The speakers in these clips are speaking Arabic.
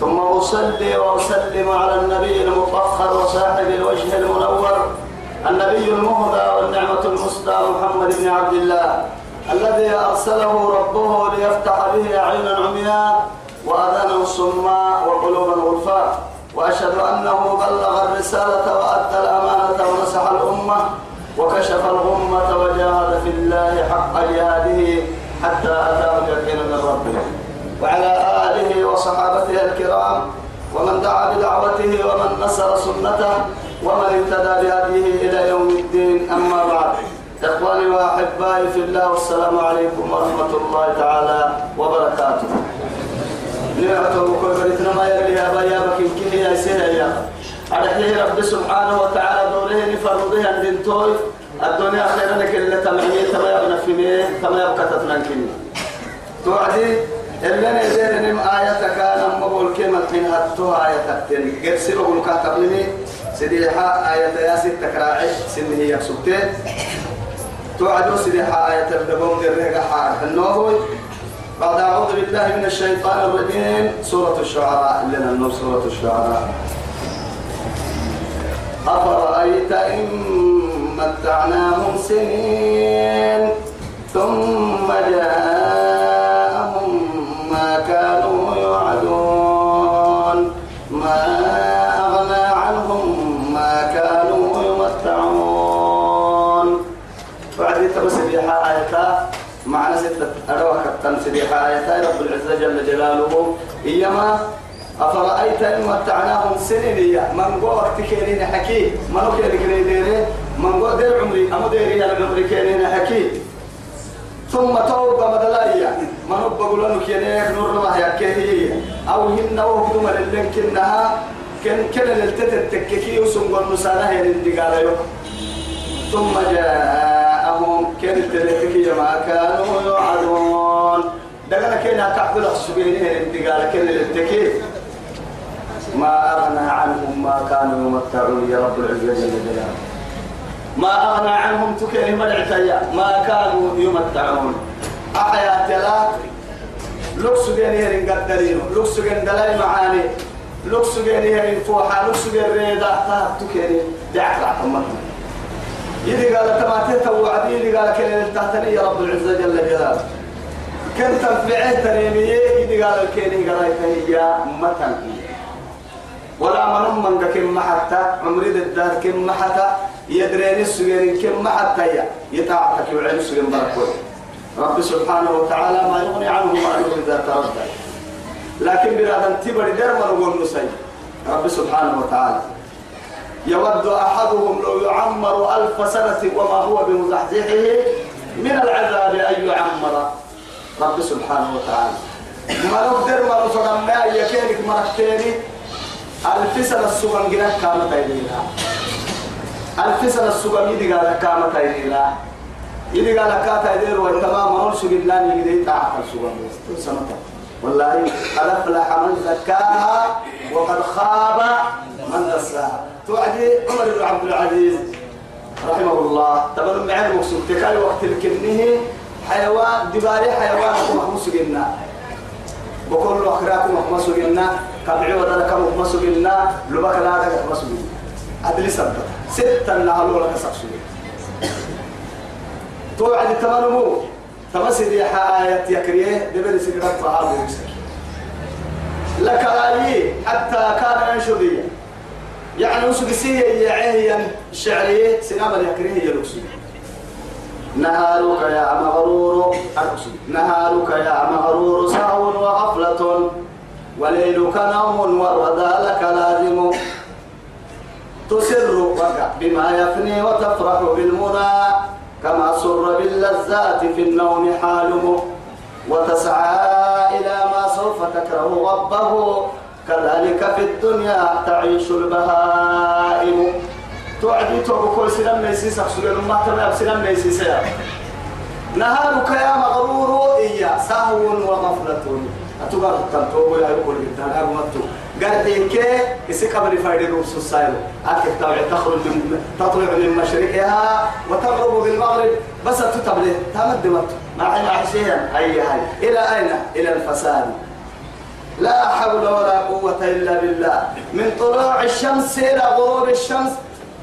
ثم أصلي وأسلم على النبي المطهر وصاحب الوجه المنور النبي المهدى والنعمة المسدى محمد بن عبد الله الذي أرسله ربه ليفتح به أعينا عمياء وأذانا صماء وقلوبا غرفاء وأشهد أنه بلغ الرسالة وأدى الأمانة ونصح الأمة وكشف الغمة وجاهد في الله حق جهاده حتى أتاه اليقين من ربه. وعلى آله وصحابته الكرام ومن دعا بدعوته ومن نصر سنته ومن اهتدى بهديه إلى يوم الدين. أما بعد إخواني وأحبائي في الله والسلام عليكم ورحمة الله تعالى وبركاته. نعمته كل بريتنا ما يلي يا بيا بكين كيه يا سيه يا أرحيه رب سبحانه وتعالى دوله نفرضه عند توي الدنيا خيرا لك اللي تمعيه تما يبنى في ميه تما يبقى تتنكني توعدي اللي نزل نم آية كان مقول كلمة حين هتوها آية تكتن قرسي بقول كاتب لي سيدي حا آية ياسي تكراعش سنة هي سبتين توعدوا سيدي حا آية الدبوم درهق حا النووي. بعد أعوذ بالله من الشيطان الرجيم. سورة الشعراء لنا النور سورة الشعراء. أفرأيت إن متعناهم سنين ثم جاءهم ستة أروح التنسبيحة آية رب العزة جل جلاله. إيما أفرأيت إن متعناهم سنين؟ من قوة تكيرين حكي؟ من قوة تكيرين ديري؟ من قوة دير عمري أمو ديري أنا عمري كيرين حكي؟ ثم توبة مدلايا من رب قولون كيرين نور ما هي أو هن وهدوم للين كنها كن كن للتتت تككي وسنقل نسانة هي للدقالة ثم جاءهم كن التتكي ما كانوا يوعدون. دقنا كنا كعبد السبيل هي للدقالة كن للتكي ما أغنى عنهم ما كانوا يمتعون يا رب العزة جل ما أغنى عنهم تكيه مدعتيا ما كانوا يمتعون. أحيا تلا لوكس جنير قدرينو لوكس جن دلاي معاني. لوكس جنير فوحا لوكس جن ريدا تا تكيه دعك يدي قال تماتي توعدي يدي قال كلمة تحتني يا رب العزة جل جلاله. كنت تنفعه تريمية يدي قال الكيني قال هي متن. ولا من من كم حتى عمري الدار كم حتى يدرين السجن كم حتى يتعبك وعين السجن بركوي رب سبحانه وتعالى ما يغني عنه ما يغني إذا تردد. لكن برادن تبر در من نقول رب سبحانه وتعالى. يود أحدهم لو يعمر ألف سنة وما هو بمزحزحه من العذاب أن يعمر. رب سبحانه وتعالى. ما نقدر ما نفهم ما يكينك مرتيني ألف سنة السجن جنك كامت أيدينا ألف سنة السجن يدي قال كامت أيدينا يدي قال كاتا يدير وتمام أول سجن لا يدي تعب السجن سنة. والله قد أفلح من زكاها وقد خاب من دساها توعدي عمر بن عبد العزيز رحمه الله. تبر معي مقصود تكاي وقت الكنه حيوان دباري حيوان مخمس جنا له أخراكم مخمس جنا كبعي ودلك مخمس جنا لبك لا دك مخمس جنا أدري سبت. ستة نهلو لك سقسو توعد تمنمو تمسد يا آية يكريه دبل سكرت فهذا يمسك لك آية حتى كان ينشديا يعني وسق سيه يعيه الشعرية سنام اليكريه يلوسي نهارك يا مغرور نهارك يا مغرور سهو وغفلة وليلك نوم والردى لك لازم. تسر بما يفني وتفرح بالمنى كما سر باللذات في النوم حالم وتسعى إلى ما سوف تكره ربه كذلك في الدنيا تعيش البهائم. نائم توعدي تو كل سلام ميسيس أقصد ما تبع سلام ميسيس نهارك يا مغرور إيا سهو وغفلة أتوقع تنتوب يا يقول أنا متو قال كي؟ يسي قبل فايد روس السائل أكيد تبع تخرج من تطلع من مشرقها وتغرب بالمغرب بس تتبلي تمد مت مع العشية أي هاي إلى أين؟ إلى الفساد. لا حول ولا قوة إلا بالله. من طلوع الشمس إلى غروب الشمس.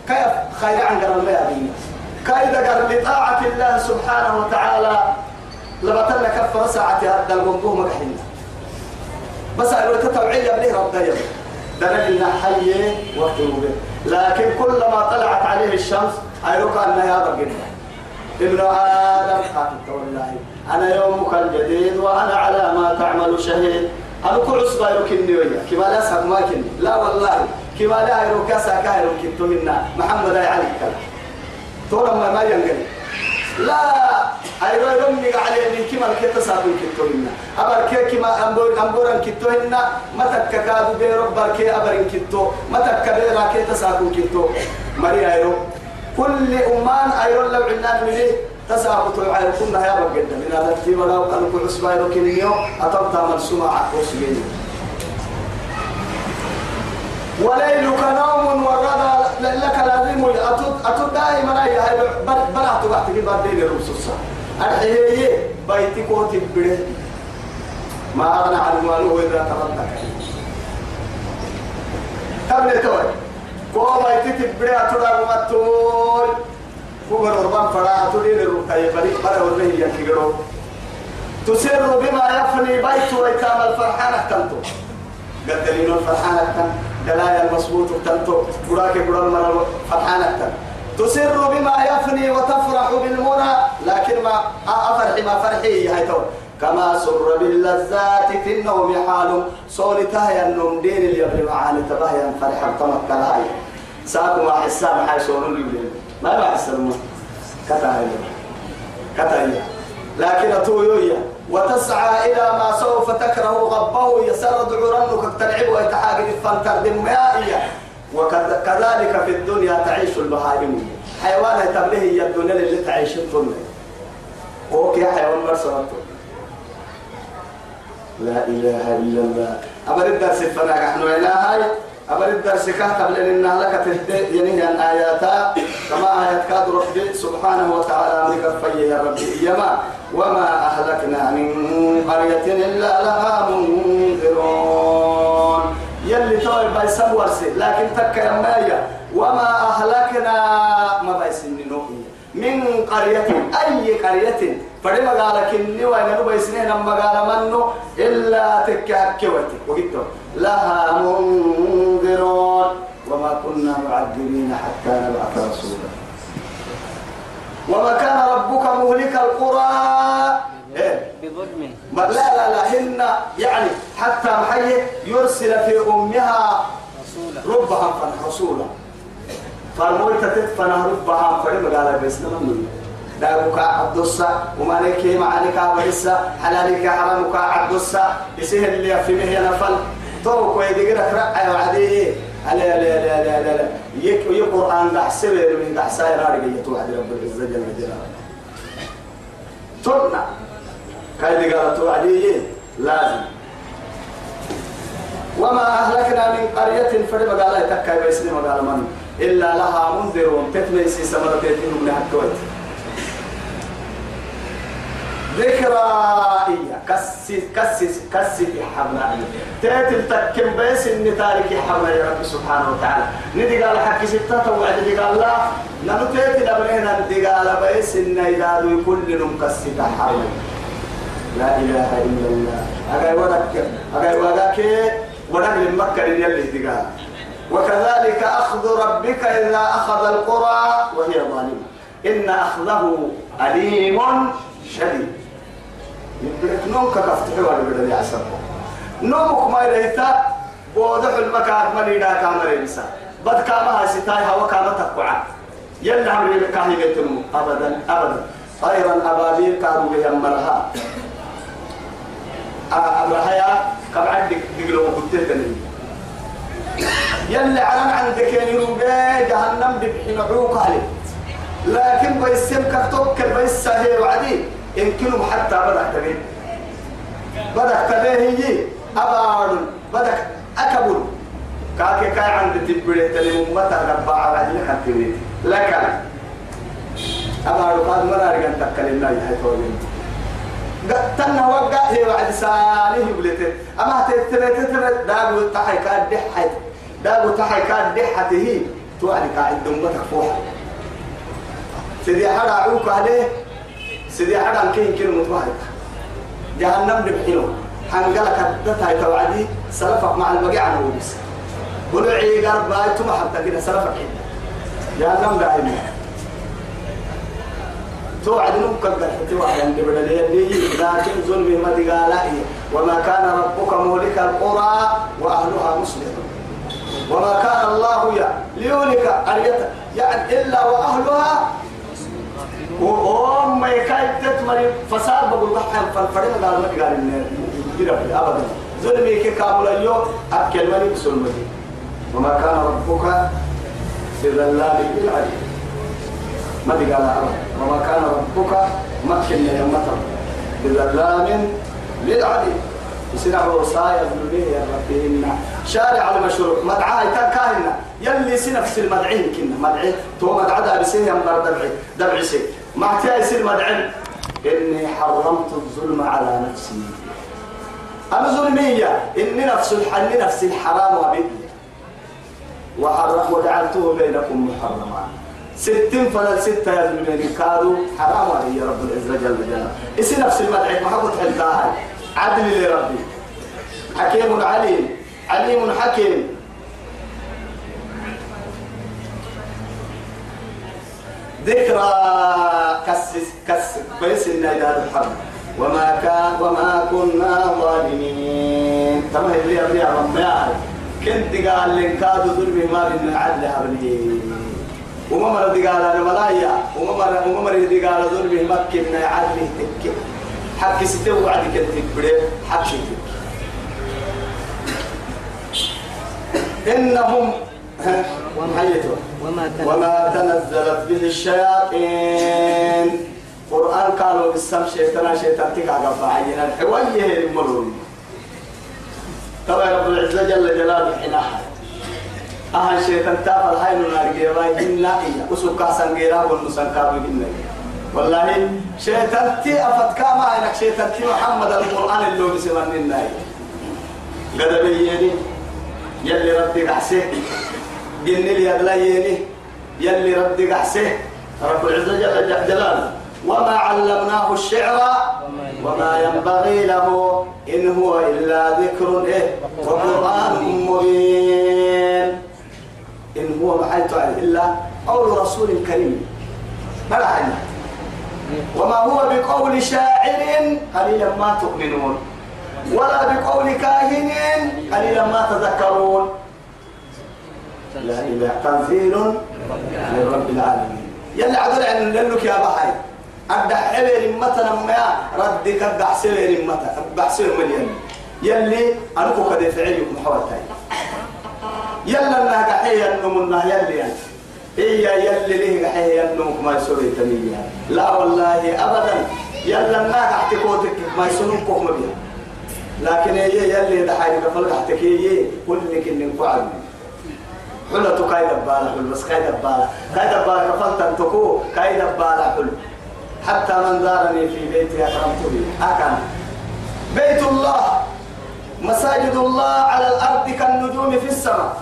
كيف؟ خير عن قرن ما كيف قرن؟ لطاعة الله سبحانه وتعالى. لبتنا كفر ساعة هذا المنظومة كحين بس أقول تتوعية بليه رب دايما دلنا حي وقت لكن كلما طلعت عليه الشمس أيروك أن يا بقنا ابن آدم خاتم والله أنا يومك الجديد وأنا على ما تعمل شهيد. أنا كل عصبة يركني ويا كما لا سك ما كني. لا والله. كما لا يروك ساكا يركنتو منا. محمد علي كلا تورا ما ما ينقل لا أيرو يرمي عليه من كما كنت ساكن كنتو منا. أبر كي كما أمبور أمبورن كنتو هنا ما تككادو بيرو بركي أبرن كنتو ما تكبيرا كي تساكن كنتو مري أيرو كل أمان أيرو لو عنان مني تساقط العير كنا يا بقد من هذا التي ولا وكان كل أسبوع يركنيو أتبت من سمع وسجين وليلك نوم والغدا لك لازم أتد دائما هاي بلا تبعت في بعدين الرسوسة أرحيه بيتي كوتي بره ما أغنى عن ماله إذا تردك. قبل توي كو بيتي تبره أتد أغمتول كبر ربان فرا تدين الرقاية بري برا وله يكيرو تسر بما يفني بيت ويتام الفرحان تنتو. قدلين الفرحان تن دلايا المصبوط تنتو. براك برا المرا فرحان تن تسر بما يفني وتفرح بالمنى لكن ما أفرح ما فرحي هاي تو كما سر باللذات في النوم حال. صولتها يا النوم دين اللي يبني معاني تباهي فرح تمكن هاي. ساكم حسام حي صورون يبني ما بحس الماء كتاهي كتاهي لكن أتويويا. وتسعى إلى ما سوف تكره غبه يسرد عرنك تلعب ويتحاجد فانتر دمائية وكذلك في الدنيا تعيش البهائم. حيوان تبليه هي الدنيا اللي تعيش الدنيا. أوكي حيوان مرسلته لا إله إلا الله. أبدا الدرس فناك نحن هاي أبر الدرس كاتب لأن لك تهدي يعني آياتا آيات كاد ربي سبحانه وتعالى من كفيه يا ربي. يما وما أهلكنا من قرية إلا لها منذرون. يلي توي بايسب ورسي لكن تك يا وما أهلكنا ما بايسن من قرية أي قرية؟ فدي مقالة كني نبى سنين مقالة منو؟ إلا تكهك كوتي وقلت لها منذرون. وما كنا معذبين حتى نبعث رسولا. وما كان ربك مهلك القرى. إيه؟ بظلم. لا لا لا هن يعني حتى محي يرسل في أمها رسولا. ربها رسولا. فالموت تتفنى ربها فريم قال بس نمني داروكا عبدوسا وما لك معانيكا ورسا حلالك حرامك عبدوسا يسيه اللي في مهي نفل كوي ديغرا كرا وعديه لا لا لا لا لا لا يك يقرآن دع سبير من دع ساير رجع يتوعد رب العزة جل جلاله ترنا. كاي ديغرا توعديه لازم. وما أهلكنا من قرية فرد مقالة تكاي بيسني مقالة من؟ إلا لها منذرون تتمي سي سمرة تتنهم من الكويت ذكرى إيا كسي كسي كسي حمنا تاتل تكم بس إن تارك حمنا يا رب سبحانه وتعالى. ندي قال حكي ستة توعد دي قال لا. نحن تاتل أبنينا ندي قال بس إن إذا كل نم كسي حمنا لا إله إلا الله. أجاي ودك أجاي ودك ودك لمكة يلي دي قال. وكذلك أخذ ربك إذا أخذ القرى وهي ظالمة. إن أخذه أليم شديد. نوم كفتح ولا بدل يعسبه نومك ما يريتا بوضح المكان من يدا كامل إنسان بد كامها ستاي هوا كامل تقوعا. يلا عمري بكاهي بيتنمو أبدا أبدا. طيرا أبابيل كانوا بيمرها أبرهايا كم عندك دقلوا وقلت يلي على عندك يروبي جهنم بحين عوق عليه. لكن بيسم كتوك بيس هي وعدي؟ يمكنهم حتى بدك تبين بدك تبين هي أبار بدك أكبر. كاكي كاي عند تبريت اللي ممتا ربع على اللي حتبريت لكن أبار قاد مرار كان تكلمنا يا تولين. تنا وقع. هي وعد ساليه بلته أما تترت تترت دابو تحي كاد دحت. دابو تحي كاد دحته توعد قاعد دمتك فوحة. سيدي حدا عوك عليه. سيدي حدا كين كين متواحد جهنم بحينه حنقلك دتها توعدي سلفك مع البقيع عن ودس بلعي قرب باي ثم حتى كده سلفك جهنم دائما توعد نمك القرحة توعد عند بدليه لكن ظلم ما تقالائي وما كان ربك مهلك القرى وأهلها مسلمون. وما كان الله ليهلك قرية يعني إلا وأهلها وهم يكاد تتمر فساد بقول بحهم فالفريق قال ما قال إن أبدا. ظلمي كامل اليوم أكل مني بسلمي وما كان ربك بظلام للعبيد ما قال وما كان ربك مكن يا مطر بظلام للعبيد يصير على وصايا ذنوبيه يا ربي إن شارع المشروع مدعاء تكاهنا يلي سنفس المدعين كنا. مدعي تو مدعى بسيه ينبر دبعي دبعي سي ما يصير مدعين إني حرمت الظلم على نفسي. أنا ظلمية إني نفس الحل نفس الحرام وبدي وحرم وجعلته بينكم محرما. ستين فلا ستة يا ذنبين كادوا حرام علي رب العزة جل جلاله. إسي نفس المدعي ما حلتها عدل لربي حكيم عليم عليم حكيم. ذكرى كس كس كويس النادى الحرب. وما كان وما كنا ظالمين. تمام اللي أبي أمام يا كنت قال لك كادوا ظلمي ما بين عدل هبلي وما مر دي قال أنا ملايا. وما مر وما مر دي قال ظلمي مكنا عدل تك حق ستة وعد كنت بدي حق شيء إنهم وما وما تنزلت به الشياطين. قرآن قالوا بالسم شيطان شيطان تكا قفا عينا الحوية المرور طبعا رب العزة جل جلاله حناها أهل شيطان تافل هاي نار جيبا إنا إيا وسوكا سنجيرا والمسنكا بإنا والله شيطان تي أفت كاما إنك شيطان تي محمد القرآن اللي بسمان الناي قد بيني يلي ربك أحسن جن لي أدليني يلي ربك أحسن رب العزة جل جلاله. وما علمناه الشعر وما ينبغي له إن هو إلا ذكر إيه وقرآن مبين. إن هو محيط إلا قول رسول كريم. حاجة وما هو بقول شاعر قليلا ما تؤمنون ولا بقول كاهن قليلا ما تذكرون. لا تنزيل من رب العالمين. يلي عدل عن لك يا بحي. أدع حبير مثلا ما ردك أدع سبير مثلا أدع سبير مليان يلي. أنا قد فعلك محوتاي يلا أنها قحية النمنا يلي أنت هي يلي ليه قحية النمك ما يسوي تنيا لا والله أبدا. يلا أنها قحتكوتك ما يسوي كوكما بيها. لكن هي يلي دحايا قفل قحتك. هي كل كن فعل حلة كايدة بالا حل بس كايدة بالا كايدة بالا قفلت أنتكو كايدة بالا حل حتى من زارني في بيتي أكرمت به أكرم بيت الله. مساجد الله على الأرض كالنجوم في السماء.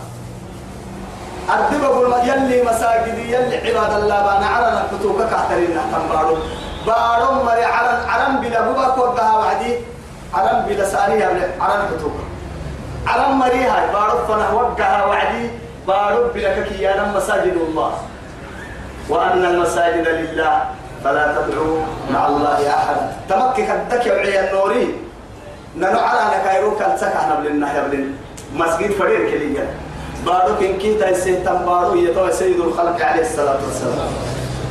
أقول يلي مساجد يلي عباد الله بانا عرنا كتوكا كحترين نحتم بارو بارو مري عرن عرن بلا بوبا كوكا وعدي. عرن بلا ساري عرن كتوكا عرن مري هاي بارو فنا وقها وعدي. بارو بلا كيانا مساجد الله. وأن المساجد لله فلا تدعوا مع الله أحدا تمكك الدك يا النوري. ننو على نكايرو كان سكا نبلنا يبلن مسجد فرير كليا بارو كن كيتا يسيتم بارو يتوى سيد الخلق عليه الصلاة والسلام.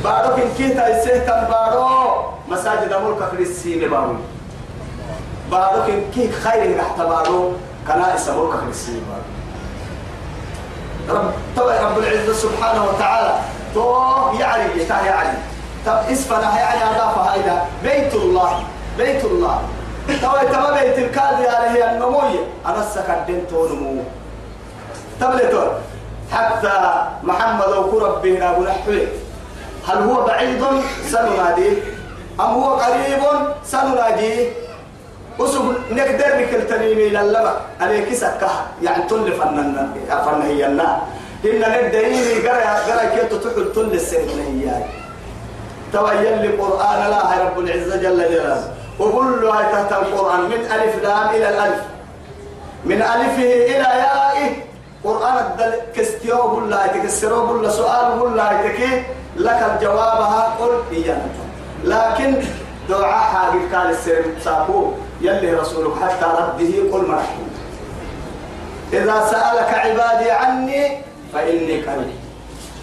بارو كن كيتا يسيتم بارو مساجد ملك كريسين بارو. بارو كن كي خير تحت بارو كنائس ملك كريسين بارو. رب طبعا رب العزة سبحانه وتعالى. تو يعني تا يعني. طب اسفنا يعني أضافها إلى بيت الله بيت الله. طبعا تما بيت الكاد عليه النموية أنا السكدين تو نمو تبلتون حتى محمد وكرب بنا ونحوه هل هو بعيد؟ سنناديه. أم هو قريب؟ سنناديه. وسب نقدر نكل تنيمي للما عليك سكة يعني تل فنن فن هي النا إن ندعيني قرا قرأ كيف تحل تل السنة هي. تويل لي قرآن لا رب العزة جل جلاله. وقل له تحت القرآن من ألف لام إلى الألف. من ألفه إلى يائه. قرآن الدل كستيو بلا تكسرو بلا سؤال بلا تكي لك الجوابها قل إيانا لكن دعاء حاجة قال السر سابو يلي رسولك حتى رده قل مرحبا إذا سألك عبادي عني فإني قريب.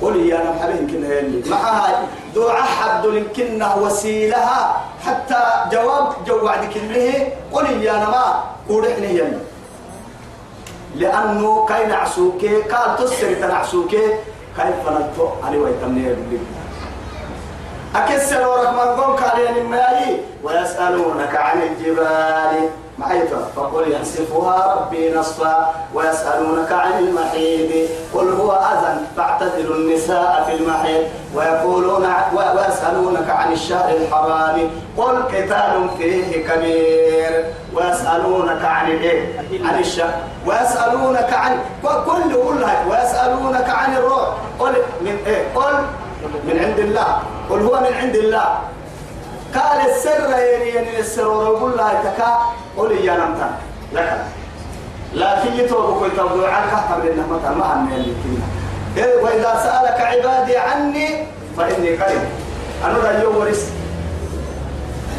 قل يا نم حبيب كنا يلي. معها دعاء حد لكنا وسيلها. حتى جواب جوعد كله. قل يا نما قرحني يلي. لأنه كاين عسوكي قال تسر تنعسوكي كيف نلتو علي ويتمني يلي. أكسر ورك من قوم قال يعني ويسألونك عن الجبال. معيتا فقل ينسفها ربي نصفا ويسألونك عن المحيض قل هو أذى فاعتزلوا النساء في المحيض ويقولون ويسألونك عن الشهر الحرام. قل قتال فيه كبير. ويسألونك عن الايه؟ عن الشهر. ويسألونك عن كل ويسألونك عن الروح. قل من إيه؟ قل من عند الله. قل هو من عند الله. قال السر يعني السر ويقول الله تكا قل يا نمتا لك. لكن يتوبك ويتوبوا عنك قبل انه متى ما هم يلي وإذا سألك عبادي عني فإني قريب. أنا لا ورس.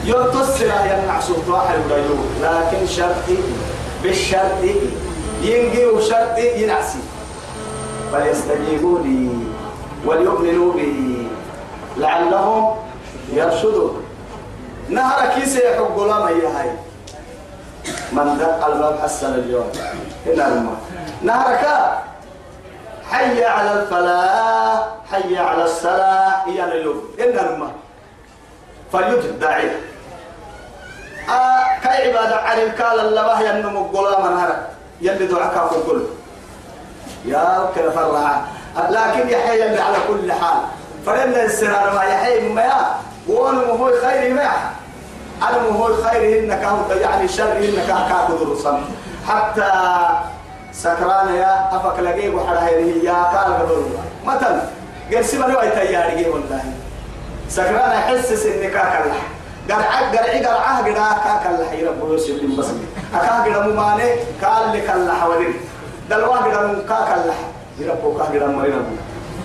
يوم يا نعسوت واحد ولا يوم. لكن شرطي بالشرط ينجي شرطي ينعسي. فليستجيبوا لي وليؤمنوا بي لعلهم يرشدون. نهر كيس يحب غلام هي هاي من دق الباب حسن اليوم. هنا الماء نهرك حي على الفلاح حي على الصلاة هي اليوم. هنا الماء فليجب داعي آه كي عبادة عن الكال اللبه ينمو غلام نهرك يلي دعاك كل يا كلا فرعا لكن يحيى اللي على كل حال. فلنا السنة ما يحيى ما وأنا هو خير ما أنا هو خير إنك يعني شر إنك كاكو حتى سكران يا أفك لقي وحدا هي يا قال قبل مثلا قال سيما لو تياري والله. سكران يحسس انك كاكل قرع قرع قرعه قدا كاكل حي رب يوسف بس اكا قدا ممانه قال لك الله حوالين دلوا قدا كاكل يربو كاغرا مرينا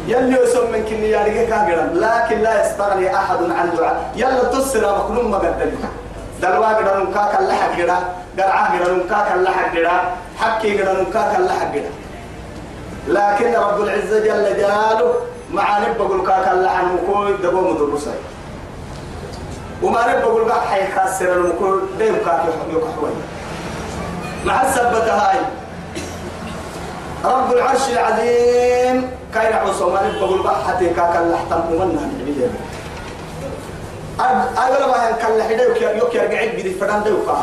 يلي يسمى من كني يارجع كاغرا لكن لا يستغني احد عن دعاء يلا تسرى مكنون مقدل دلوا قدر نكاك اللحق قدا قرعه قدر نكاك اللحق قدا حكي قدر نكاك اللحق قدا لكن رب العزة جل جلاله مع نبقى كاك اللحق مكوي دبو مدرسي وما نبقى قول حي كاسر المكوي ديم كاك يحوي مع السبتة هاي رب العرش العظيم. كاين عصومان بقول بحتي كاك اللحتم ومنها النبي أقول ما كان لحدا يوك يرجع يجري فدان ده يقع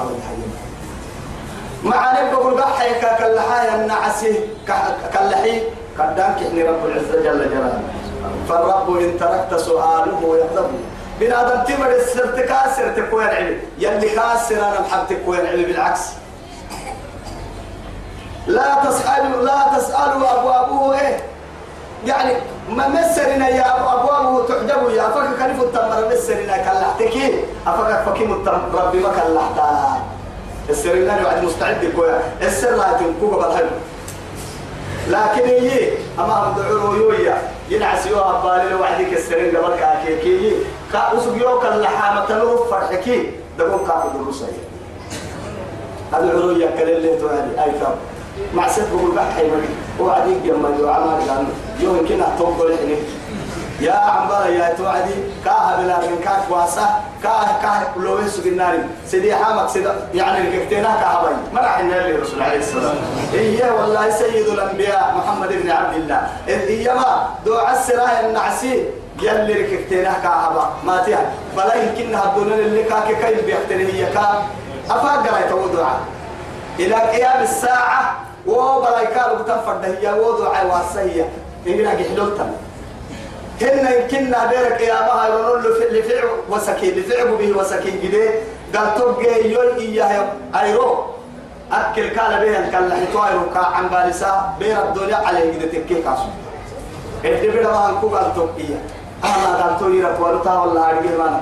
مع نبقى بقول بحي كاك اللحايا النعسي كاللحي قدامك إحنا رب العزة جل جلاله. فالرب إن تركت سؤاله يغضب بنادم تمر السرت كاسر تكوين علم يلي كاسر أنا محب تكوين علم بالعكس. لا تسألوا لا تسألوا أبوابه إيه؟ يعني ما مسرنا يا أبوابه تعجبوا يا أفك كيف التمر مسرنا كلحتك أفك فكيم التمر ربي ما كلحتا السرنا يوعد مستعد كويا السر لا تنكوك بالحلو لكن هي أما هم دعوا يويا ينعس يوها بالي لو وعدك السرين قبل كاكيكي كأسوق يوك اللحامة تلوف فرحكي دقون كاكو دروسي هذا العروية كليل توالي أي كاب مع سبب البحر وعديك يوم ما يوعى ما يوم كنا تنقل حنين يا عمبر يا توعدي كاه بلا من كاك واسا كاه كاه لو يسوق النار سيدي حامك سيد يعني الكفتينا كهبي ما راح النبي الرسول عليه السلام إيه والله سيد الأنبياء محمد بن عبد الله إيه ما دعاء السراء النعسي يلي ركبتينا كهبا ما تيها بلا يمكن هدون اللي كاك كيف بيختني هي كا أفاق قرأت ودعاء إلى قيام الساعة وبلا يكالو بتنفرد هي ودعاء واسية إننا قحلوتنا هن يمكننا بيرك يا ما يقولون لفعل وسكين لفعل به وسكين كده قال تبقى يول إياه أيرو أكل كان بيه كان لحيتوا أيرو كا عن بالسا بير الدنيا عليه كده تكي كاسو إدي بيرا ما أنكو قال تبقى أنا قال تو يرى تولتا والله أرجع معنا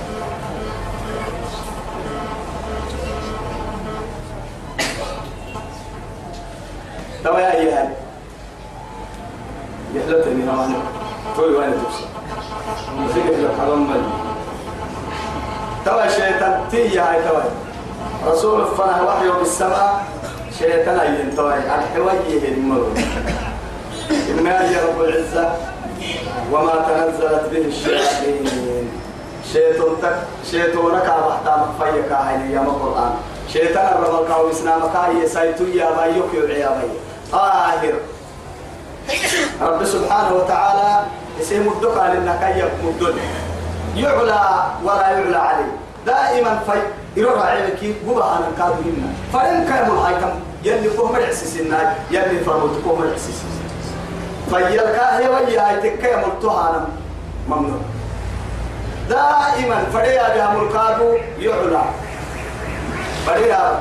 توا يا أيها يحلتني هوانا توي وأنا تبصر في الحرام مالي توا شيطان تي هاي توا رسول فنا وحي بالسماء. شيطان أيين توا الحويه المرض إنا يا رب العزة وما تنزلت به الشياطين. شيطان تك شيطانك أبحتا مخفيك هاي يا القرآن شيطان الرب الكاو إسلامك هاي سايتو يا بايوك يا بايوك آخر رب سبحانه وتعالى اسم الدك على النكاية مدن يعلى ولا يعلى عليه. دائما في يروح عليك بوبا أنا كادو هنا فإن كان الحكم يلي فهم العسيسين يلي فرمت فهم العسيسين فيلقى هي ويا تكيا ملتوها أنا ممنوع. دائما فريا بها ملكادو يعلى. فريا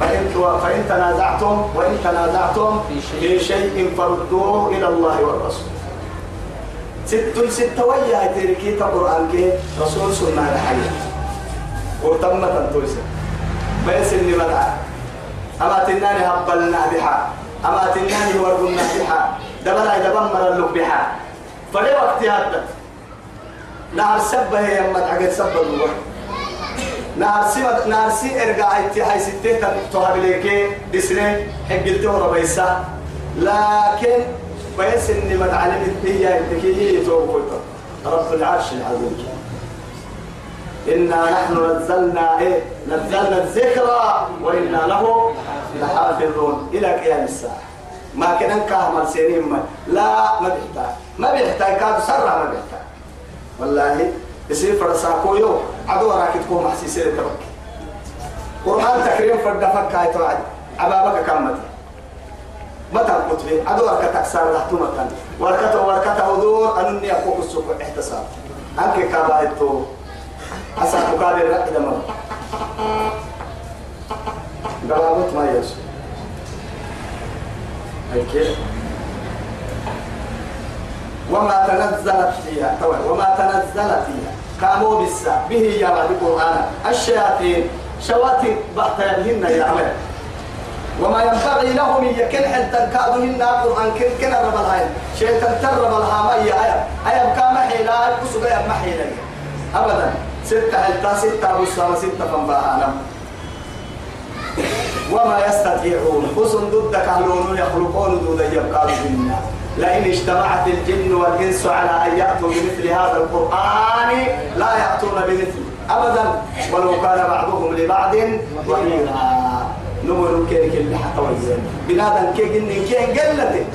فإن فإن تنازعتم وإن تنازعتم في شيء. فردوه إلى الله والرسول. ست ست ويا تركي القرآن كي رسول سنة الحياة وتمت تويسة بس إني بدع أما تناني هبلنا بها. أما تناني ورقنا بها. دبنا دبن مر اللب بها. فلي وقت هذا. نهر سبه يا تعقد سبه الوقت نارسي نارسي ارجع انت هاي ستة تهاب ليك دسنة حقلته ربيسا لكن بس اني ما تعلمت هي انتكيه يتوب رب العرش العظيم. إنا نحن نزلنا إيه؟ نزلنا الذكرى وإنا له لحافظون. إلى قيام الساعة. ما كان كهمل سنين ما. لا ما بيحتاج. ما بيحتاج. كاد سرع ما بيحتاج. والله يصير فرساكو يو. عدو راك تكون محسيسة تبك. قرآن تكريم فرد فك هاي توعد عبابك كمت متى لي عدو راك تكسر رحت مكان وركته وركته ودور أنني أقوم السوق احتساب. أنك كابايتو. أسا مقابل رأي دمر قرابط ما يسو هيك وما تنزلت فيها. وما تنزلت فيها. كأمو بالسا به يا بعد القرآن. الشياطين. شواتي بحتينهن يا عمل وما ينبغي لهم يكن حتى تنكادهن القرآن كن كن رب الهاي شيطان ترب الهامية آية آية بكام حيلا كسو غير محيلا. أبدا. ستة حتى ستة بسرة ستة فنباها وما يستطيعون. حسن ضد كهلون يخلقون دون يبقى بالله لئن اجتمعت الجن والإنس على أن يأتوا بمثل هذا القرآن لا يأتون بمثله أبدا ولو كان بعضهم لبعض ظهيرا نمر كيك اللي حتى وزين بنادم كيك إن كيك قلت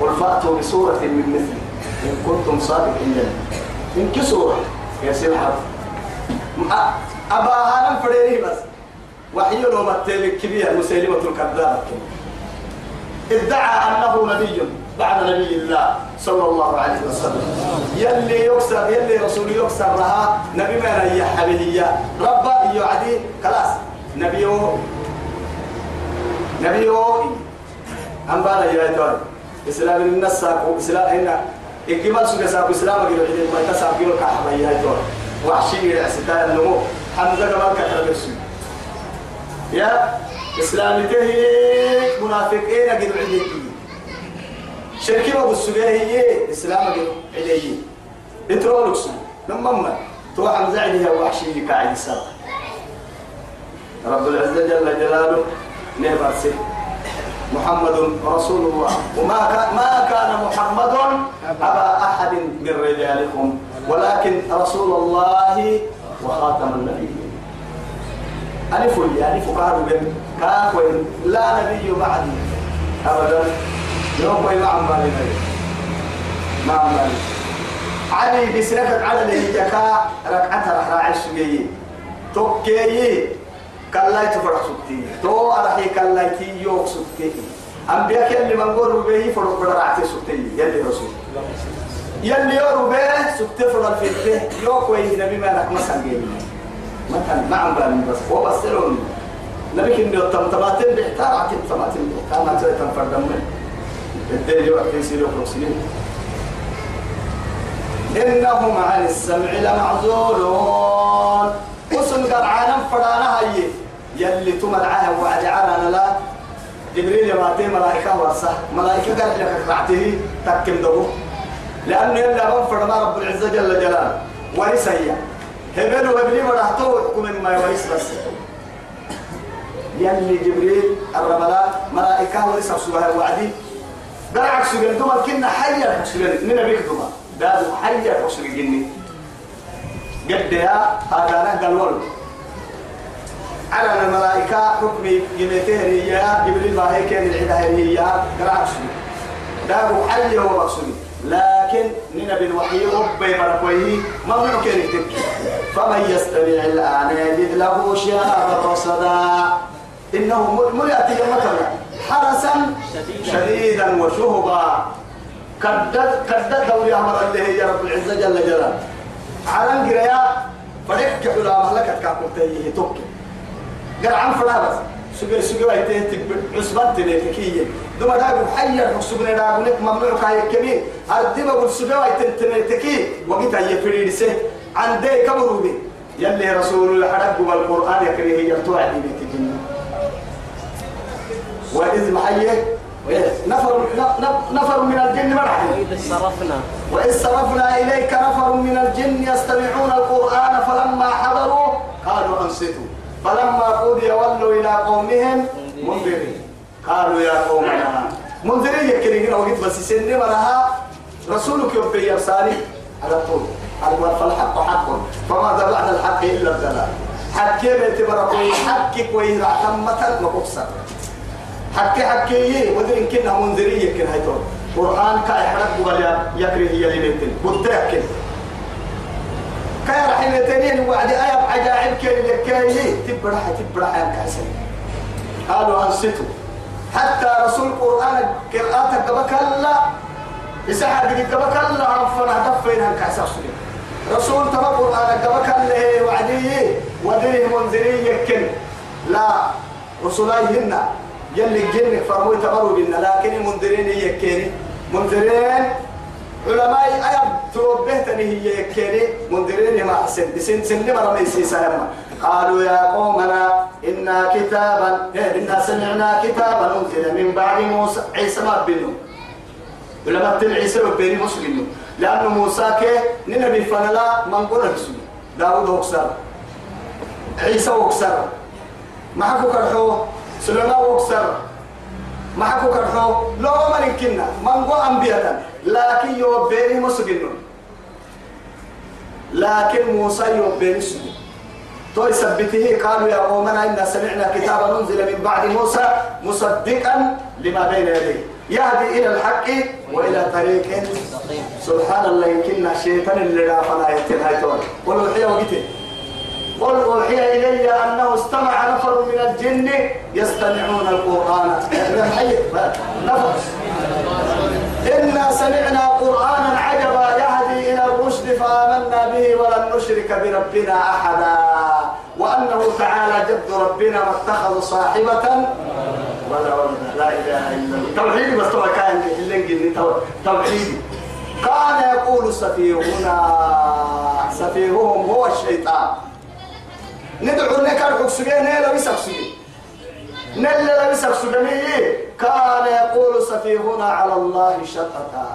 قل فأتوا بسورة من مثله إن كنتم صادقين. إن كسورة يا سلحة أبا هانم فريني بس. وحي لو متلك كبير مسيلمة الكذاب. ادعى أنه نبي. بعد نبي الله صلى الله عليه وسلم. يلي يكسر يلي رسول يكسر لها نبي ما هي حبيبية. رب يعدي خلاص. نبي نبي أم بالا يا تون إسلام الناس ساقو إسلام هنا إجمال سوق ساقو إسلام أجل عدي ما تساقو كحبا يا تون وحشي الأستاذ النمو. حمزة كمان كتر بسوي يا إسلام تهي منافقين قد عدي شركي ما بسوغيه هي إسلام قد عدي اترولكس لما ما تروح مزعلها وحشي السبب رب العزة جل جلاله نعم محمد رسول الله. وما كان ما كان محمد أبا أحد من رجالكم. ولكن رسول الله وخاتم النبيين. ألف فقار بن كاكوين لا نبي بعدي أبدا. يوم ما عمالي ما عمالي علي بسرقة على اللي جكا ركعتها رح راعي السجيين توكيي كلاي تفرح سكتي تو أرحي كلاي تي يوك سكتي أنبياء يلي من قول به فرق برعتي سكتي يلي رسول. يلي يورو به سكتي فرق الفيته يوك ويه نبي ما لك مسا جيبي مثلا ما عم بالي بس. هو بس لون نبي كن بيو تمتماتين بيحتار عكين تماتين بيحتار. ما تسوي تنفرد من الدين يوك يسيروا فرسلين إنهم عن السمع لمعزولون. وسن قرعانا فرانا هاي. يلي تمرعها وعد عرانا لا جبريل ما تي ملائكة ورسة. ملائكة قال لك رعته تكم دبو. لأنه يلي أبن فرما رب العزة جل جلاله. ورث هي. هبل وابني مرحتو يحكم ما يورث بس. يلي جبريل الرملاء ملائكة ورثة سبحانه وعدي. درعك سجن دوما كنا حيا سجن من بيك دوما دادو حيا سجن قد يا هذا أنا قالوا على الملائكة حكمي جنتين هي جبريل ما هي كان العدا هي قرأت دارو حي هو مقصودي لكن ننا بالوحي ربي مرقويه ما منو كان فمن يستمع الآن يجد له شهابا رصدا إنه ملأتي مثلا حرسا شديدا. وشهبا. كدد كدد دوري أمر الله يا رب العزة جل جلاله. على القراية فريق كحولا مهلكة كاكوتيه توكي. قرعان فلا بس. سجل سجل ويته تكبر عصبت تلكية دوما داغو حيا سجل داغو نك ممنوع كاي كمين أردي بقول سجل ويته تلكي وقت أي فريسة عندي كبروبي يلي رسول الحرب والقرآن يكريه يرتوع دي وإذ محيه نفر نفر من الجن مرحبا وإذ صرفنا. وإذ صرفنا إليك نفر من الجن يستمعون القرآن فلما حضروا قالوا أنصتوا. فلما قضي ولوا إلى قومهم منذرين. قالوا يا قومنا منذرين يكرهين وقت بس سن مرها رسولك يبقي يرسالي على طول. على فالحق حق فماذا بعد الحق إلا الضلال حكي بيتبركوا حكي كوي رعتمة مقصر حكي حكي ودين كنا منذرين يكن هاي طول قرآن كأي حرق ولا يكره هي بيتن بتأكل كأي رح يتنين وعد آية عجائب كي لكي تبرح تبرح يا كاسر قالوا أنصتوا. حتى رسول القرآن قراءتك بكلا يسحب لك بكلا عفنا دفينا كأسر رسول تبع القرآن بكلا وعدي وديه منذرين يكن لا رسوليهن يلي الجن فرموا تبروا بنا لكن المنذرين يكيني منذرين علماء أيب توبهتني هي يكيني منذرين ما أحسن بسن سن مرة ميسيسا قالوا يا قومنا إنا كتابا إنا سمعنا كتابا أنزل من بعد موسى عيسى ما بينه علماء تل عيسى بين مسلم لأنه موسى كي ننبي فنلا من قرر بسم داود وكسر عيسى وكسر ما حكوا كرحو سليمان وكسر ما حكوا كرحو لو ما نكنا من قو أنبياء. لكن يوبيني مسجن لكن موسى يوبيني سجن تو يثبته قالوا يا قومنا إنا سمعنا كتابا أنزل من بعد موسى مصدقا لما بين يديه. يهدي إلى الحق وإلى طريق. سبحان الله يمكننا الشيطان اللي لا فلا يتنهي تول قل وحي وقته قل أوحي إلي أنه استمع نفر من الجن يستمعون القرآن. إنا سمعنا قرآنا عجبا يهدي إلى الرشد فآمنا به ولن نشرك بربنا أحدا. وأنه تعالى جد ربنا ما اتخذ صاحبة. ولا لا إله إلا الله. توحيد بس طبعا كان اللي توحيد. كان يقول سفيهنا. سفيههم هو الشيطان. ندعو لك الحكسجين هنا لو يسكسجين نل لبسك سجني كان يقول سفيهنا على الله شططا.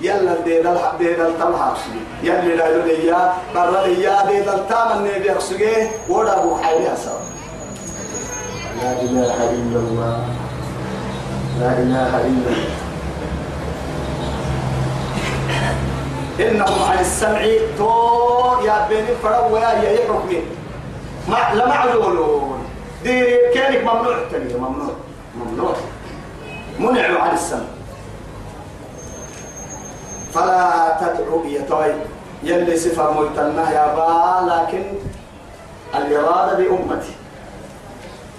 يلا ديد الحق ديد التمها يلا لا يا برا يا ديد التام النبي يخسجه ولا أبو حياه سوا لا إله إلا الله. لا إله إلا الله. إنهم عن السمع تو يا بني فروا يا يا حكمي ما لا معلولون. دي كأنك ممنوع. تاني ممنوع. ممنوع. منع عن السمع. فلا تدعو يتوي يلي صفة ميتنا يا با لكن الإرادة بأمتي.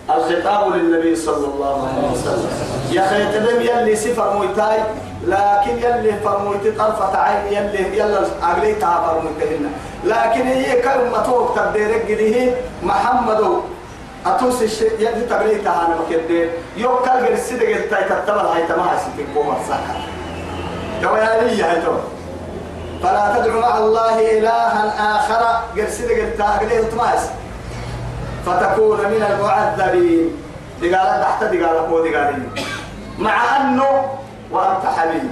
الخطاب للنبي صلى الله عليه وسلم. يا خيتدم يلي صفة ميتاي لكن يلي فرمويت طرفة عين يلي يلا أغليتها فرمويتهن لكن هي كلمة توك تبديرك جديه محمد أتوس الشيء يلي تغليتها أنا مكدير يوكل غير السيدة قلت تتبع هاي تمام سيتك بوما ساكا. كوالي هاي تو. فلا تدعو مع الله إلها آخر. غير سيدة قلت أغليه تماس فتكون من المعذبين. دقالة تحت دقالة فوق دقالين مع أنه وأنت حبيبي.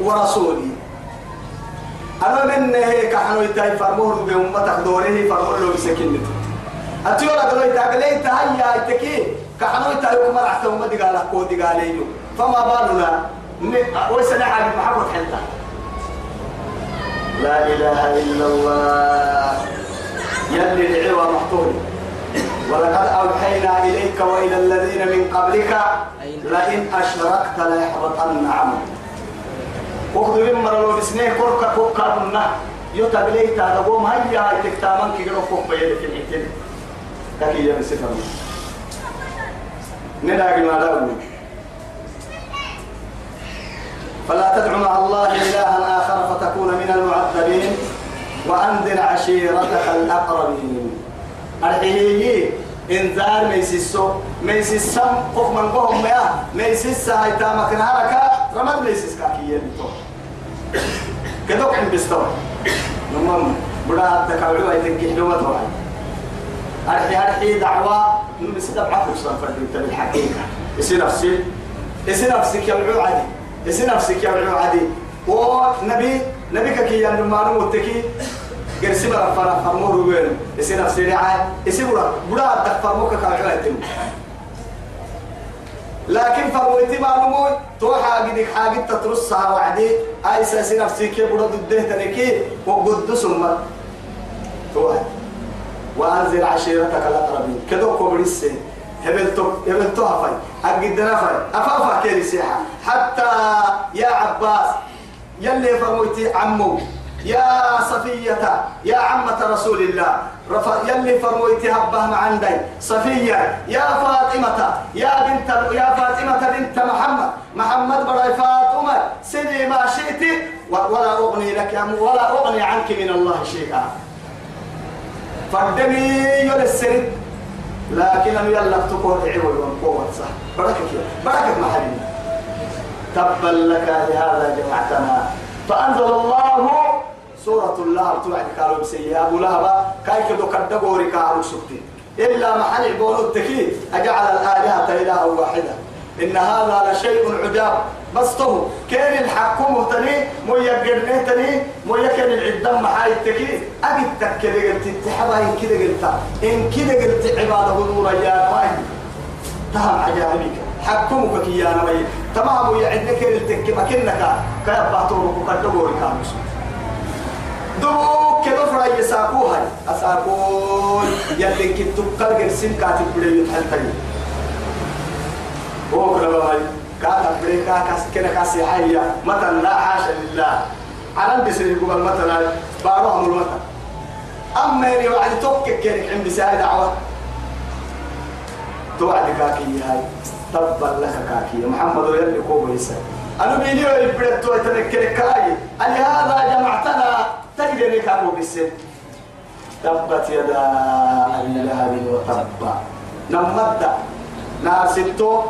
ورسولي. أنا من هيك حنو يتاي فرمور بأمتك دوره فرمور له بسكنته أتيولا قالوا يتاقلي تهيا يتكي كحنو يتاي كما رحت أمتي قال أكو دي فما بالنا ويسنع على محمد حلتا. لا إله إلا الله. يلي العوى محطول ولقد أوحينا إليك وإلى الذين من قبلك لئن أشركت ليحبطن عملك. وخذ من مرة بسنين كرك كوكا منا يتبلي تاغوم هيا تكتامن كي غرو فوق بيد في الحتين. كاكي يا مسفر نداغي ما داغو فلا تدع مع الله إلها آخر فتكون من المعذبين وأنذر عشيرتك الأقربين. الحيي انذار ميسيسو ميسيسم قف من قهم يا ميسيسا هيتا مكن هركا رمد ميسيس كاكية بتو كدوك عم بستوى نمم بدا عبدك عولو هاي تنكي حلوة توعي أرحي أرحي دعوة. نمسي دبعة فرصة فردين تبي الحقيقة. يصير نفسي. يصير نفسك يا عادي يصير نفسك يا عادي ونبي نبيك كي ينمانو متكي قرسي برا فرا فرمو روين يصير نفسي رعاية يصير برا برا أدك فرموك كاكلا يتم لكن فرمويتي معلومون تو حاجدك حاجة تترصها وعدي أي ساسي نفسي كي برا ضده تنكي وقدس أمك تو وأنزل عشيرتك الأقربين كدو كوبريسي هبلتو هبلتو هفاي أجدنا فاي أفافا كيري سيحة حتى يا عباس يلي فرمويتي عمو يا صفية يا عمة رسول الله رف... يلي فرمويتي هبه مع عندي. صفية يا فاطمة يا بنت يا فاطمة بنت محمد. محمد براي فاطمة سيدي ما شئت ولا أغني لك ولا أغني عنك من الله شيئا. فردمي يلسرد لكن أنا يلا تقول عيول وقوة صح بركة بركة محلي تبا لك لهذا جمعتنا فأنزل الله سورة الله توعد قالوا بسيئة. أبو لهب كاي كدو كدقوري كارو سكتي إلا محل عبون التكي أجعل الآلهة إلها واحدة. إن هذا لشيء عجاب. بس تو كان الحكم مهتني؟ مو يقرنه تني مو يكن العدم محاي التكي؟ أجد تكذا قلت تحبها إن كذا قلت. إن كذا قلت عبادة نور يا ماي تهم عجائبك حكمك كي يا نبي. تمام يعدك التكي مكنك كيبعتوا كدقوري كارو سكتي دوك كده فرا يساقوها أساقون. يلي كتب كل جرسين كاتب بلي يتحلتني. هو كده بقى كاتب بلي كاس كده كاس حيا. مثلا لا حاشا لله. على بسري قبل مثلا باروهم المثل أما يعني وعد توك كده عند بساعة دعوة توعد كاكي هاي. تبا لك كاكي. محمد يلي كوبا يسأل أنا بيني ويبرد تو يتذكر كلاي هذا جمعتنا. تجري كابو بالسن تبت يدا أبي لهب وتب نمد نار ستو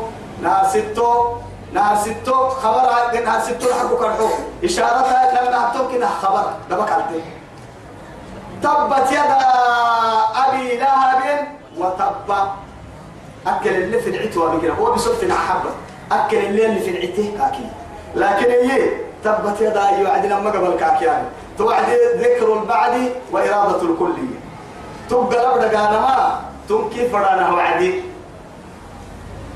نار ستو نار ستو. خبر نار ستو حقو كرحو. إشارة لما نعطوك إنها خبر. دبك علتي تبت يدا أبي لهب وتب أكل اللي في العتوة كده هو بصوت حبة أكل اللي اللي في العته كاكي. لكن هي تبت يدا يوعدنا ما قبل كاكي يعني. توعد ذكر البعد وإرادة الكلية تبقى لبدا قانا ما تنكي فرانا وعدي.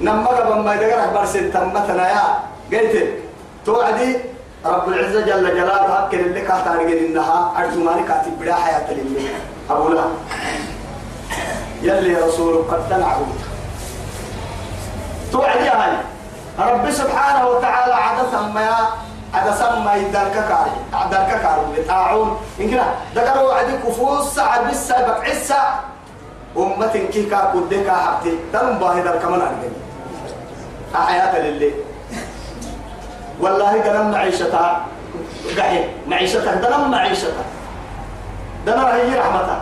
نما قبل ما يدقر برسل تمتنا يا قلت توعدي رب العزة جل جلاله أكل اللي كاتاري إنها أرجماني كاتب بلا حياة لله أبو لهب يلي رسول قد تنعه توعد يا هاي رب سبحانه وتعالى عدث ما عدث ما يدرك كاري. عدرك كاري بتاعون. إن كنا ذكروا وعد كفوس ساعة بس بق عسى أمة كيكا كدكا حبتي دم باهدر كمان أرجع حياة لله والله دنم معيشتها. قحي معيشتها. دنم معيشتها. دنم هي رحمتها.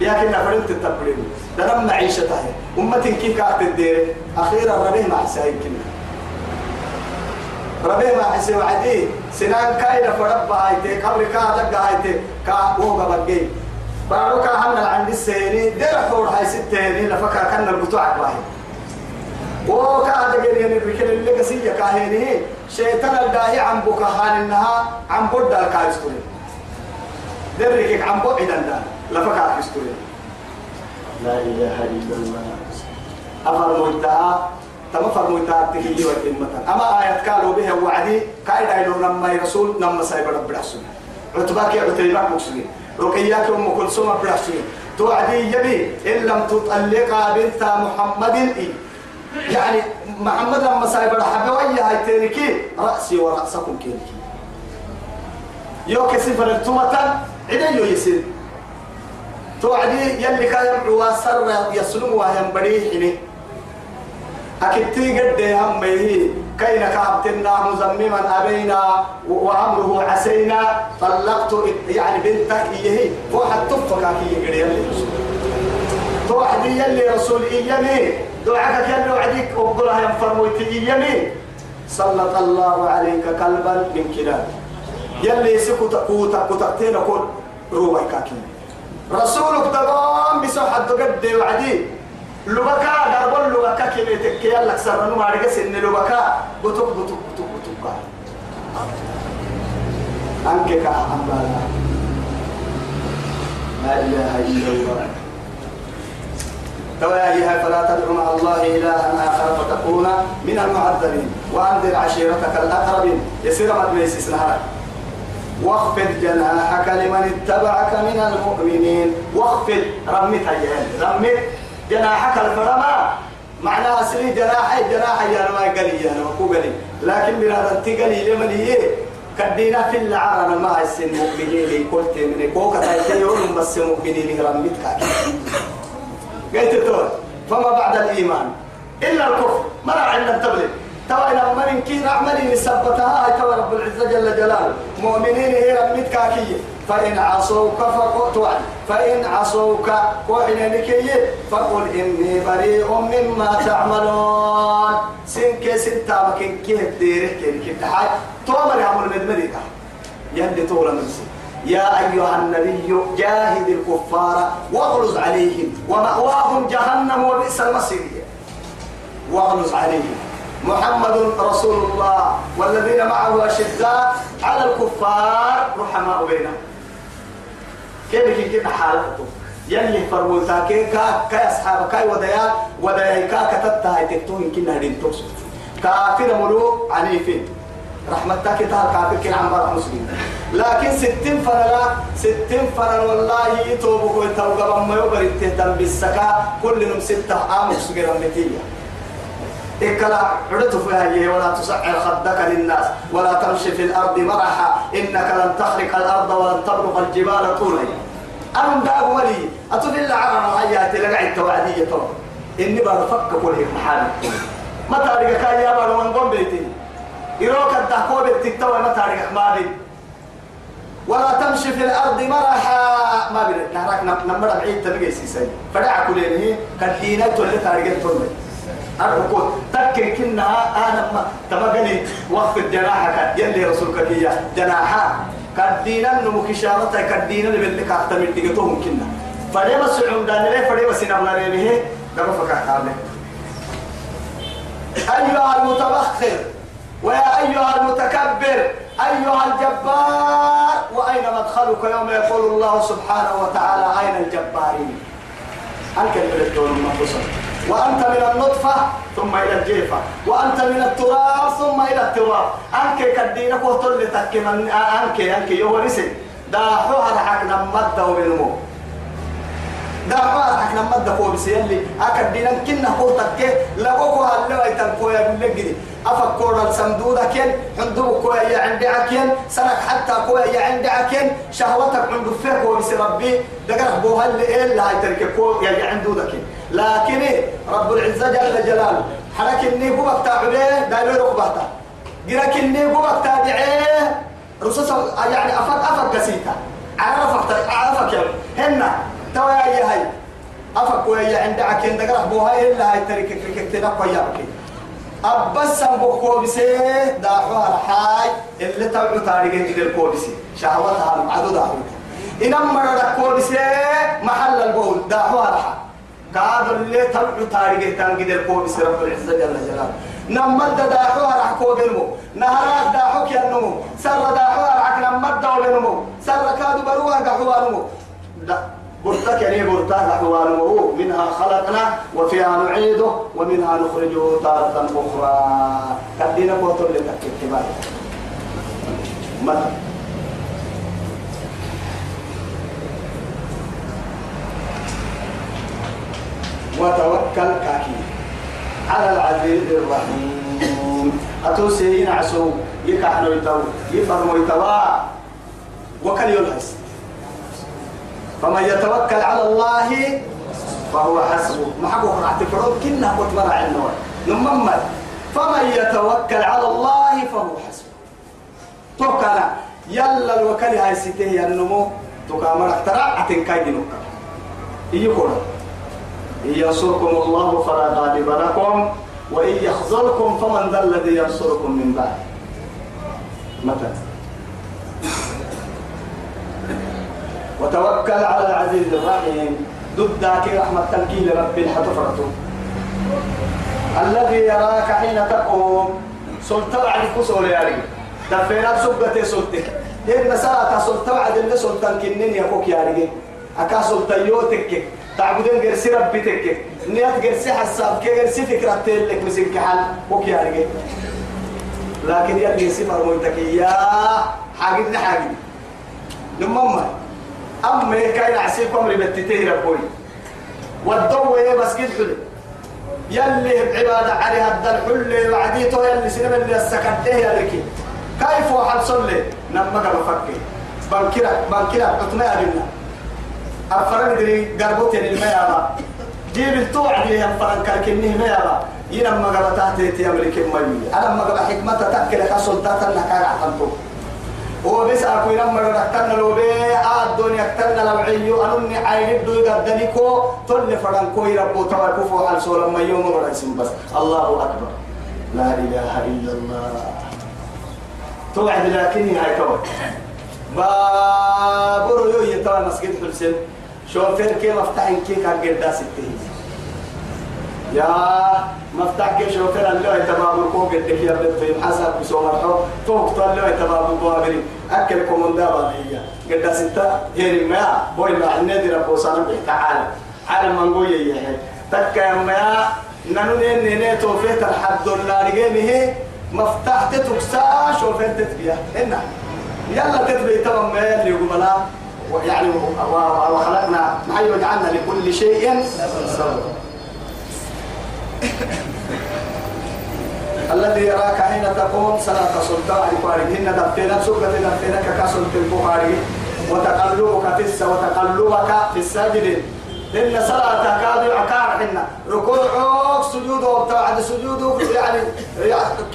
لكن فرنت التبرين دنم معيشتها. أمة كيف كانت الدير أخيرا ربيه مع سايكنا. ربيه مع حسي وعدي. سنان كاينة فرب هايتي قبل كا دقا هايتي كا وغا بقي. بارو كا هنا عند السيني دير حور هاي ستيني لفكا كان البتوع باهي. وكا دقا يعني بكل اللي قسية كاهيني. شيطان الداهي عم بوكا خان إنها عم بودا الكايستوري درك عم بوعد عندها لفكا كايستوري لا إله إلا الله. أفر مجتها تما فر مجتها تكيي وكلمة أما آيات قالوا بها وعدي كايدا إلو نما رسول نما سايب رب الحسن عتباك عتيباك مكسوين رقياك أم كلثوم برحسين توعدي يبي إن لم تطلقا بنت محمد. إيه يعني محمد لما سايب الحبة ويا هاي تينكي رأسي ورأسكم كينكي يو كسفر التومة عدي يسير. توعدي يلي كان يمعوا يسلم وهم بريحني أكتي قد هم هي كينا كابتنا مزمما أبينا وأمره عسينا طلقت يعني بنتك إيه؟ واحد تفك كي يقري يلي توعدي يلي رسول إيامي دعاك يلي وعديك أقولها ينفرمويت إيامي سلط الله عليك قلبا من كلاب. يلي سكوت كوتا كوتا كل روحي كاكي رسولك تقام بسوحة قد وعدي. لبكا دربل لبكا كمي تكي يلك سرنو مارك سن لبكا. بطق بطق بطق بطق أنك كأحمالا لا إله إلا الله. تواهيها فلا تدعو مع الله إلها آخر فتكون من المعذبين. وأنذر عشيرتك الأقربين. يسير مدميس اسمها واخفض جناحك لمن اتبعك من المؤمنين. واخفض. رمت هيان رمت جناحك الفرما معناها سري جناحي جناحي يا ما قلي يا ما قلي. لكن من هذا تقلي لمن هي كدينا في العرب ما السن مؤمنين قلت من كوكا تايتيون بس مؤمنين رمتك قلت فما بعد الإيمان؟ إلا الكفر. ما عندنا تبلغ توا إلى من كين عملي نسبتها هاي توا رب العزة جل جلاله. مؤمنين هي رميت كاكية. فإن عصوك فقلت فإن عصوك وإن نكي فقل إني بريء مما تعملون. سنك ستة مكين كيه ديره كيه تحاي تومر يعمل مدمريكا يلي طول نفسي يا أيها النبي جاهد الكفار واغلظ عليهم ومأواهم جهنم وبئس المصير. واغلظ عليهم. محمد رسول الله والذين معه أشداء على الكفار رحماء بينهم. كيف كيف حالته يلي فرموتا كي كا كا أصحاب كاي وديا وديا كا كتبتا هاي تكتوين كنا هدين توصل كافر ملو عنيفين. رحمتك تهر كافر كن عم بارك مسلم لكن ستين فرلا ستين فرلا والله يتوبوا كوي توبة بما يبرد تهتم بالسكا. كل نم ستة آمك سجرا متية. إكلا عدت فيها ولا تسعر خدك للناس ولا تمشي في الأرض مرحا إنك لن تخرق الأرض ولن تبلغ الجبال طولا. أنا داب ولي أتدل على رأياتي لقعد توعدية إني برفك كل محال متى رجعك يا بارو من قم بيتي؟ يروك الدهكوب التكتوى متى رجعك ما ولا تمشي في الأرض مرحا. ما بي نهرك نمر بعيد تبقى سيسي فدع كلينه كدينة تولي تارجت تولي الركود تكن كنا أنا ما تبقني وقف جناحك يلي رسولك هي جناحا. كدينا نمو كشارة كدينا اللي أعتمد تيجتهم كنا. فدي بس عمدان ليه؟ فدي بس نبلا ليه دم فكا كامل أيها المتبخر ويا أيها المتكبر أيها الجبار وأين مدخلك يوم يقول الله سبحانه وتعالى أين الجبارين؟ أنك البلدون المنفصل؟ وأنت من النطفة ثم إلى الجيفة وأنت من التراب ثم إلى التراب. أنك كدينك وطل من أنك أنك يورسي داحوها رحك نمد وبنمو داحوها رحك نمد وبسي يلي أكدينا كنا قوتك لقوكوها اللي ويتنقويا باللقدي أفكر الصندوق كين كويا يا عندي عكين سنك حتى كويا يا عندي عكين شهوتك عند فيك وبس ربي. دقرح بوها اللي إيه اللي هيترك كويا يا عنده ذكين لكن رب العزة جل جلاله. حرك إني بوك تعبيه دايلو ركبته جرك إني بوك تابعيه رصص يعني أفك أفك قسيتا عرفك عرفك يا هنا توا يا هاي أفك كويا عند عكين دقرح بوها اللي هيترك كيك تنقوا يا بكين أبس بوكو بسي داحوها الحاج اللي تبعو تاريخين جدير كوبسي. شهوتها المعدو داحوها إن أمر كوبسي محل البول. داحوها الحاج قادر اللي تاريخين تان جدير كوبسي رب العزة جل جلاله. نمد داحوها رح كوبنمو نهارات داحوك ينمو سر داحوها رح نمد دولنمو سر كادو بروها قحوها نمو برتك يعني برتك أحوالهم منها خلقنا وفيها نعيده ومنها نخرجه تارة أخرى. كدينا بوتر لتكتبال مثلا وتوكل كاكي. على العزيز الرحيم. أتوسي ينعسو يكحنو يتو يفرمو يتوا وكل يلحس فمن يتوكل على الله فهو حسبه. ما حقه راح تفرض كنا قلت مرع النور نمم فمن يتوكل على الله فهو حسبه. توكل يلا الوكل هاي سيتي النمو تكامل اختراع أتنكاي دينك يقول إن ينصركم الله فلا غالب لكم وإن يخذلكم فمن ذا الذي ينصركم من بعد. مثلا وتوكل على العزيز الرحيم. ضد ذاك رحمة تنكيل رب حتفرته الذي يراك حين تقوم. سلطة بعد كسول يا رجل. دفينا سبتي سلطة. هي ساعة سلطة بعد اللي سلطة كنين يفوك يا رجل. أكا سلطة يوتك. تعبدين جرسي ربي تك نيات جرسي حساب كي جرسي فكرة تلك مسك حل وك يا رجل. لكن يلي سفر مويتك يا حاجبنا حاجب. لما أما كاين عسيكم أمري بتتيه ربوي والضوء بس كده حلو يلي عبادة عليها الدل حل وعديته يلي سينما اللي السكنته يا لكي كيف وحل صلي؟ نما قبل فكي بنكرة بنكرة عطنا أبنا أفرن دري قربوت يعني الماء أبا جيب التوع دي أفرن كالكنيه ما أبا ينما قبل تحتي تياملك المي أنا ما قبل حكمة تأكل خاصل تاتنا كان عطنتو وبس أكو لما ركتنا لو بي الدنيا كتنا لو عيو أنني عيد دو يقدنيكو تل فرن كوي ربو تباركو فو حال سولا ما يوم برسم بس الله أكبر. لا إله إلا الله. توعد لكن هاي توعد بابور يو يتوى مسجد حسين. شوفير كيف افتحين كيك هالقدا ستين. يا مفتاح كيش وكان اللي يتباب الكوك اللي هي بنت حسب بسوم الحب. فوق طال اللي يتباب البوابري أكل كومن دابا هي. قد ستة. هي الماء. بوي ما النادي ربو صار تعالى على من قوي يا تكا ما نانو نين نين توفيت الحد الله رجيمه مفتاح تتكسا شوفين تتبيا هنا. يلا تتبي تمام. ما اللي يقول يعني وخلقنا ما وجعلنا لكل شيء الذي يراك حين تقوم صلاة سلطان عليك هن دفتنا سبة دفتنا ككسل البخاري. وتقلبك في وتقلبك في الساجد إن صلاة كاد عكار حنا. ركوعك سجود توعد سجود يعني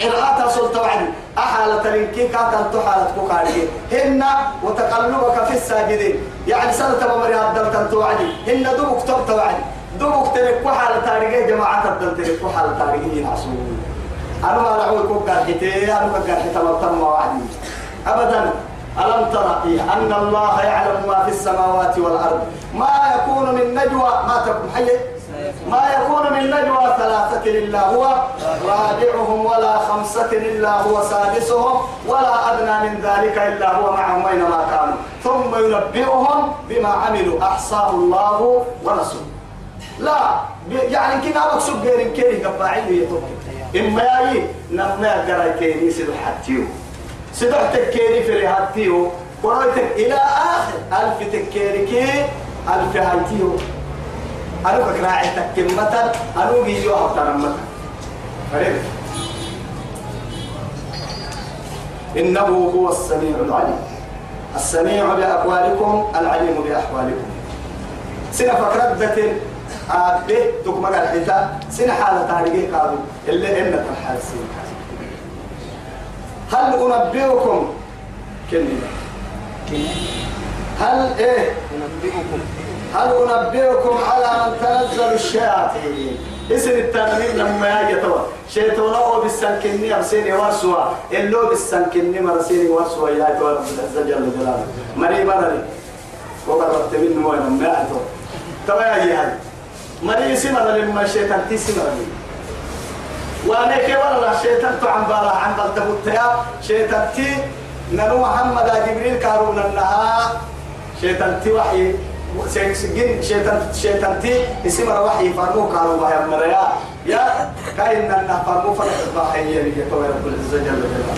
قراءة سلطة وعد أحالة لنكي كاتا تحالة بخاري هن وتقلبك في الساجدين. يعني سنة بمري هدلت توعدي هن دوك تب توعدي دوك ترك وحال تاريخي جماعة الدل ترك وحال تاريخي ينعسون أنا ما رأوي كوك قرحتي أنا قرحتي ما تم وعدي. أبدا. ألم ترى أن الله يعلم ما في السماوات والأرض. ما يكون من نجوى ما تكون حي. ما يكون من نجوى ثلاثة إلا هو. رابعهم ولا خمسة إلا هو سادسهم ولا أدنى من ذلك إلا هو. معهم أينما كانوا. ثم ينبئهم بما عملوا. أحصاه الله ورسوله. لا يعني كنا مقصود غير كيري قباعين يتوقع إما يأي نما يقرأ كيري سيدو حتيو. سيدو تكيري في رهاتيو ورويتك إلى آخر ألف تكيري كي ألف هايتيو أنا فكرة عتك كمتا أنا أكتر متا فريق. إنه هو السميع العليم. السميع بأقوالكم العليم بأحوالكم سنة فكرة ذات أبي تكمل الحيطة سنة حالة تاريخي قالوا اللي إنك الحالة سنة هل أنبئكم؟ كلمة. هل إيه؟ أنبئكم. هل أنبئكم على من تنزل الشياطين؟ اسم التنميم لما يجي توا شيطان هو بالسنكني أرسيني ورسوا اللو بالسنكني مرسيني ورسوا يا توا رب العزة جل جلاله. مري مري وقربت منه وين ما أتوا توا يا هاي مري سمر لما الشيطان تسمر لي. وأنا كي ولا شيطان عم بالا عم بلتبوت يا شيطان تي نبو محمد جبريل كارون النها شيطان تي وحي سجن شيطان شيطان تي اسم وحي فرمو كانوا بها مريا. يا كاين ان فرمو فرق الضحيه اللي تو رب العزة جل جلاله.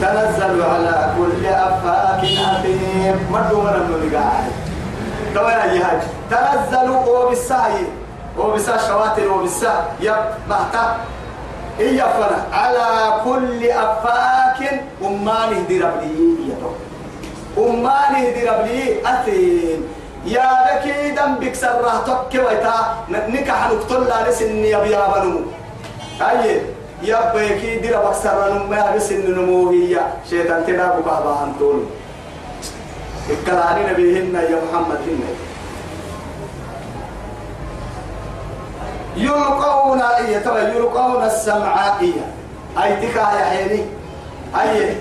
تنزل على كل أفاك اثيم مدو من النقاعد تو يا جهاج تنزل وبالسعي وبسا شواتر وبسا يب بحتا إيا فنا على كل أفاك أمانه دربلي يتو أمانه دربلي أثين يا بكي دم سره تك ويتا. نكح نقتل لا لسن يبي بنو. أي يا بكي در بك سره ما لسن نمو هي. شيطان تنابو بابا أنتون الكلام نبيهن يا محمد هن. يلقون إيه ترى يلقون السمع إيه أي تكا يا حيني؟ أي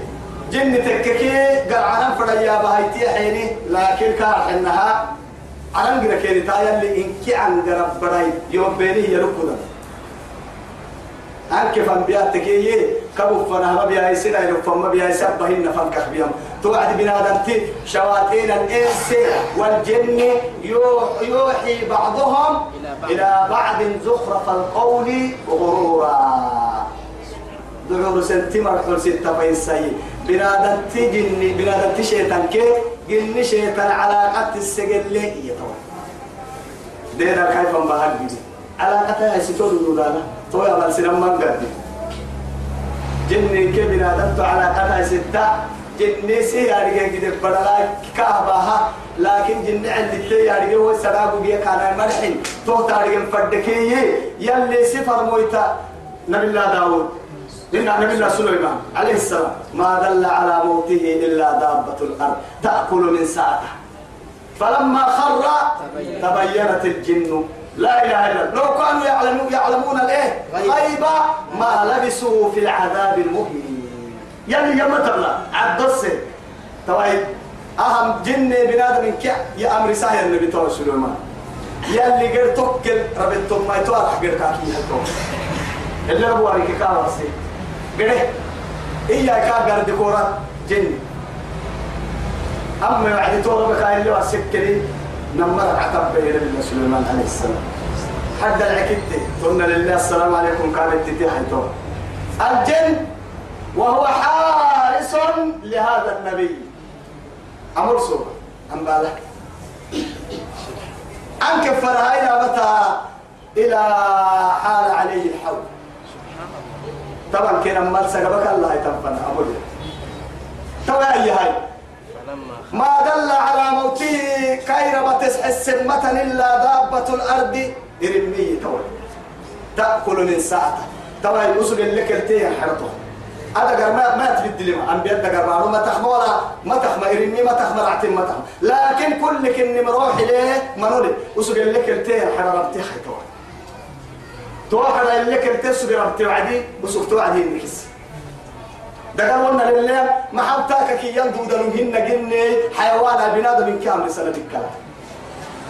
جن تككي قرعنا فريا بهايتي حيني؟ لكن كار إنها عن غير كيري اللي إنكي عن قرب برأي. يوم بيني يركض أنك فان بياتك. يي كبو فنا ما بيا يسنا يرفع ما بيا يسبه إن فان كخبيهم توعد بنادمتي شواتين الإنس والجن يوحي بعضهم إلى بعض زخرف القول غرورا. دعور سنتمر حول ستة فين سي بنادمتي جني بنادمتي شيطان كي جني شيطان علاقة السجل لي. يتوى دينا كيف مبهر علاقتها ستور دولانا تو يا سنم من قد جني كبيرة دمت على قناة ستة جني سي يارجع كده بدلا كعبها لكن جني عندي تي يارجع هو سراغ بيا كان مرحين تو تارجع فدكي يلي سفر مويتا نبي الله داود إن نبي الله سليمان عليه السلام ما دل على موته إلا دابة الأرض تأكل من ساعته فلما خر تبينت الجن لا إله إلا الله. لو كانوا يعلمون يعلمون الإيه؟ غيبا ما لبسوا في العذاب المهين. يلي يا متلا عبدس توي أهم جن بنادم كي يا أمر ساهر النبي تو سليمان يلي قر توكل ربتم ما يتوارح قر كاكي هتو اللي أبو عليك كارسي قره إيا كا قر ديكورات جن. أما بعد تورا بكا اللي واسكري نمر عتب بين سليمان عليه السلام. حد العكتة قلنا لله السلام عليكم كانت تتيحي الجن وهو حارس لهذا النبي. أمر سورة أم بالك أن كفر هاي متى؟ إلى حال عليه الحول طبعا كنا مال سقبك الله يتنفنا أقول طبعا أي هاي. ما دل على موته كير بتسع السمة إلا دابة الأرض. إرمي تول تأكل من ساعته توا يوصل اللي حرطه. هذا قال ما ما تبدل لما أنبياء دقر ما تخم ولا ما تخم إرمي ما تخم رعتين ما تخم لكن كل كن مروح ليه منولي. وصل اللي كرتيه حررتيه حيتوا توحد اللي كرتيه سبرتيه وعدي. وصل توعدي النكس دقال قلنا لله ما حبتاك كي يندو دلوهن جني حيوان بنادم كامل سنة الكلام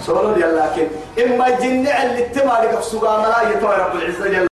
سولو يا لكن إما الجن اللي تمارك في سوق ملاية رب العزة جل